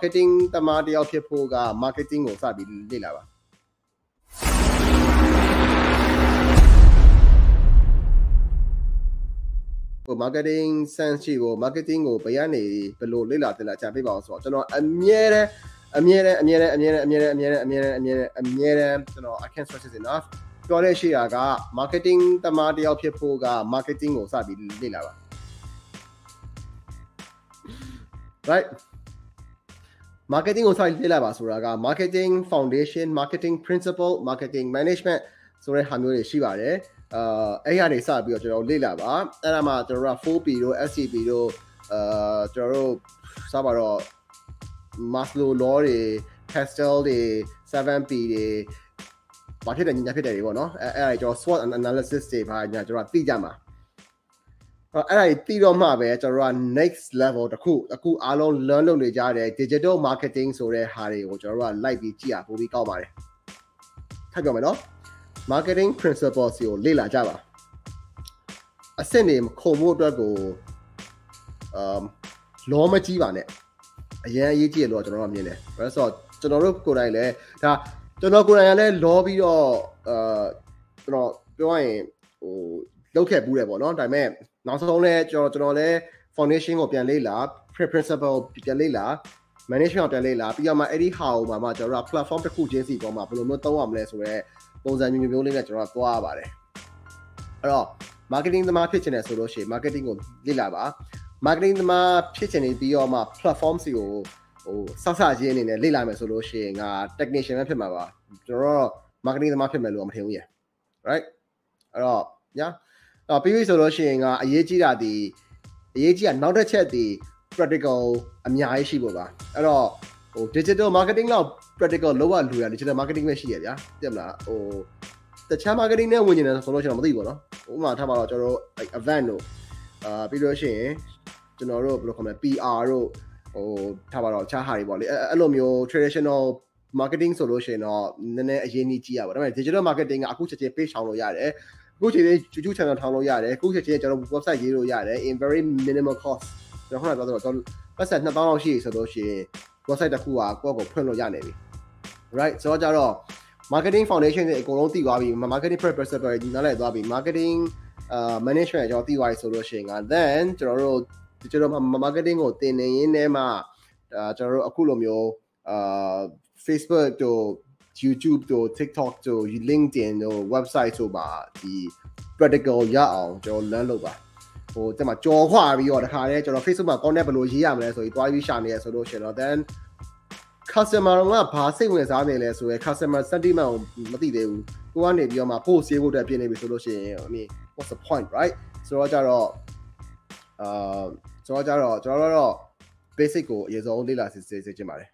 marketing တမားတယောက်ဖြစ်ဖို့က marketing ကိုစပြီးလေ့လာပါကို marketing sense ရှိကို marketing ကိုဘယ်ကနေဘယ်လိုလေ့လာသင်လာချပေးပါအောင်ဆိုတော့ကျွန်တော်အမြဲတမ်းအမြဲတမ်းအမြဲတမ်းအမြဲတမ်းအမြဲတမ်းအမြဲတမ်းအမြဲတမ်းအမြဲတမ်းအမြဲတမ်းကျွန်တော် I can't stress it enough ပြောတဲ့ရှိတာက marketing တမားတယောက်ဖြစ်ဖို့က marketing ကိုစပြီးလေ့လာပါ right marketing ကိုစလေ့လာပါဆိုတာက marketing foundation marketing principle marketing management ဆိုတဲ့ဟာမျိုးတွေရှိပါတယ်အာအဲ့ရနေစပြီးတော့ကျွန်တော်လေ့လာပါအဲ့ဒါမှကျွန်တော်တို့က 4P တို့ SCP တို့အာကျွန်တော်တို့စပါတော့ Maslow law တွေ Pastel တွေ 7P တွေဘာဖြစ်တယ်ညာဖြစ်တယ်တွေပေါ့နော်အဲအဲ့ဒါကျွန်တော် SWOT analysis တွေဘာညာကျွန်တော်သိကြမှာ အဲ့အဲ့ဒါတီးတော့မှပဲကျွန်တော်တို့က next level တခုအခုအားလုံး learn လုပ်နေကြတဲ့ digital marketing ဆိုတဲ့ဟာတွေကိုကျွန်တော်တို့က like ပြီးကြည့်ရပိုပြီးကောက်ပါတယ်ထပ်ပြောမယ်နော် marketing principles ကိုလေ့လာကြပါအဆင့်တွေခုံဖို့အတွက်ကိုအမ်လောမကြီးပါနဲ့အရင်အရေးကြီးတယ်လို့ကျွန်တော်တို့မြင်တယ်ဘာလို့ဆိုတော့ကျွန်တော်တို့ကိုယ်တိုင်လည်းဒါကျွန်တော်ကိုယ်တိုင်လည်းလောပြီးတော့အာကျွန်တော်ပြောရရင်ဟိုလောက်ခဲ့ဘူးတယ်ပေါ့နော်ဒါပေမဲ့ နောက်ဆုံးလဲကျွန်တော်ကျွန်တော်လည်း foundation ကိုပြန်လေ့လာ principle ပြန်လေ့လာ management ကိုပြန်လေ့လာပြီးတော့မှအဲ့ဒီဟာကိုမှမှကျွန်တော်တို့ platform တစ်ခုချင်းစီပေါ်မှာဘယ်လိုမျိုးသုံးရမလဲဆိုတော့ပုံစံမျိုးမျိုးလေးနဲ့ကျွန်တော်သွားရပါတယ်အဲ့တော့ marketing သမားဖြစ်ချင်တယ်ဆိုလို့ရှိရင် marketing ကိုလေ့လာပါ marketing သမားဖြစ်ချင်နေပြီးတော့မှ platform စီကိုဟိုဆောက်ဆချင်းအနေနဲ့လေ့လာမယ်ဆိုလို့ရှိရင်ငါ technician ပဲဖြစ်မှာပါကျွန်တော်တော့ marketing သမားဖြစ်မယ်လို့မထင်ဘူးရ right အဲ့တော့ညာတော့ ပြီးပြီဆိုလို့ရှိရင်ကအရေးကြီးတာဒီအရေးကြီးတာနောက်တစ်ချက်ဒီ practical အများကြီးရှိဖို့ပါအဲ့တော့ဟို digital marketing လောက် practical လောက်ရလူရ digital marketing ပဲရှိရဗျာသိမလားဟိုတခြား marketing နဲ့ဝင်နေတယ်ဆိုလို့ကျွန်တော်မသိဘူးပေါ့နော်ဥပမာထားပါတော့ကျွန်တော်တို့ event တို့အာပြီးလို့ရှိရင်ကျွန်တော်တို့ဘယ်လိုခေါ်မလဲ PR တို့ဟိုထားပါတော့အခြားဟာတွေပေါ့လေအဲ့လိုမျိုး traditional marketing ဆိုလို့ရှိရင်တော့နည်းနည်းအရေးကြီးကြည့်ရပါဒါပေမဲ့ digital marketing ကအခုချက်ချင်း page ထောင်လို့ရတယ်အ ခုချိန်လေး YouTube channel ထောင်လို့ရတယ်အခုချက်ချင်းကျွန်တော် website ရေးလို့ရတယ် in very minimal cost ကျွန်တော်ခုနကပြောတော့ကျွန်တော်ပတ်စံ2000လောက်ရှိဆိုလို့ရှိရင် website တစ်ခုကကိုယ့်ကိုဖွင့်လို့ရနေပြီ right ဆိုတော့ကြတော့ marketing foundation တွေအကုန်လုံးတည်သွားပြီ marketing principle တွေနားလည်သွားပြီ marketing အာ management ကျွန်တော်တည်သွားပြီဆိုလို့ရှိရင်က then ကျွန်တော်တို့ကျွန်တော် marketing ကိုသင်နေရင်းနဲ့မှအာကျွန်တော်တို့အခုလိုမျိုးအာ Facebook တို့ YouTube တို့ TikTok တို့ LinkedIn တို့ website တို့ပါဒီ practical ရအောင်ကျွန်တော် learn လုပ်ပါဟိုတက်မှာကြော်ခွာပြီးတော့တခါတည်းကျွန်တော် Facebook မှာ content ဘယ်လိုရေးရမလဲဆိုပြီးတွားပြီးရှာနေရဆိုလို့ရှိရင်တော့ then customer ကဘာစိတ်ဝင်စားနေလဲဆိုရယ် customer sentiment ကိုမသိသေးဘူးကိုကနေပြီးတော့မှ post ရေးဖို့အတွက်ပြင်နေပြီဆိုလို့ရှိရင် I mean what's the point right ဆိုတော့ကြတော့အာဆိုတော့ကြတော့ကျွန်တော်တို့တော့ basic ကိုအရင်ဆုံးလေ့လာစစ်စစ်စစ်ချင်ပါတယ်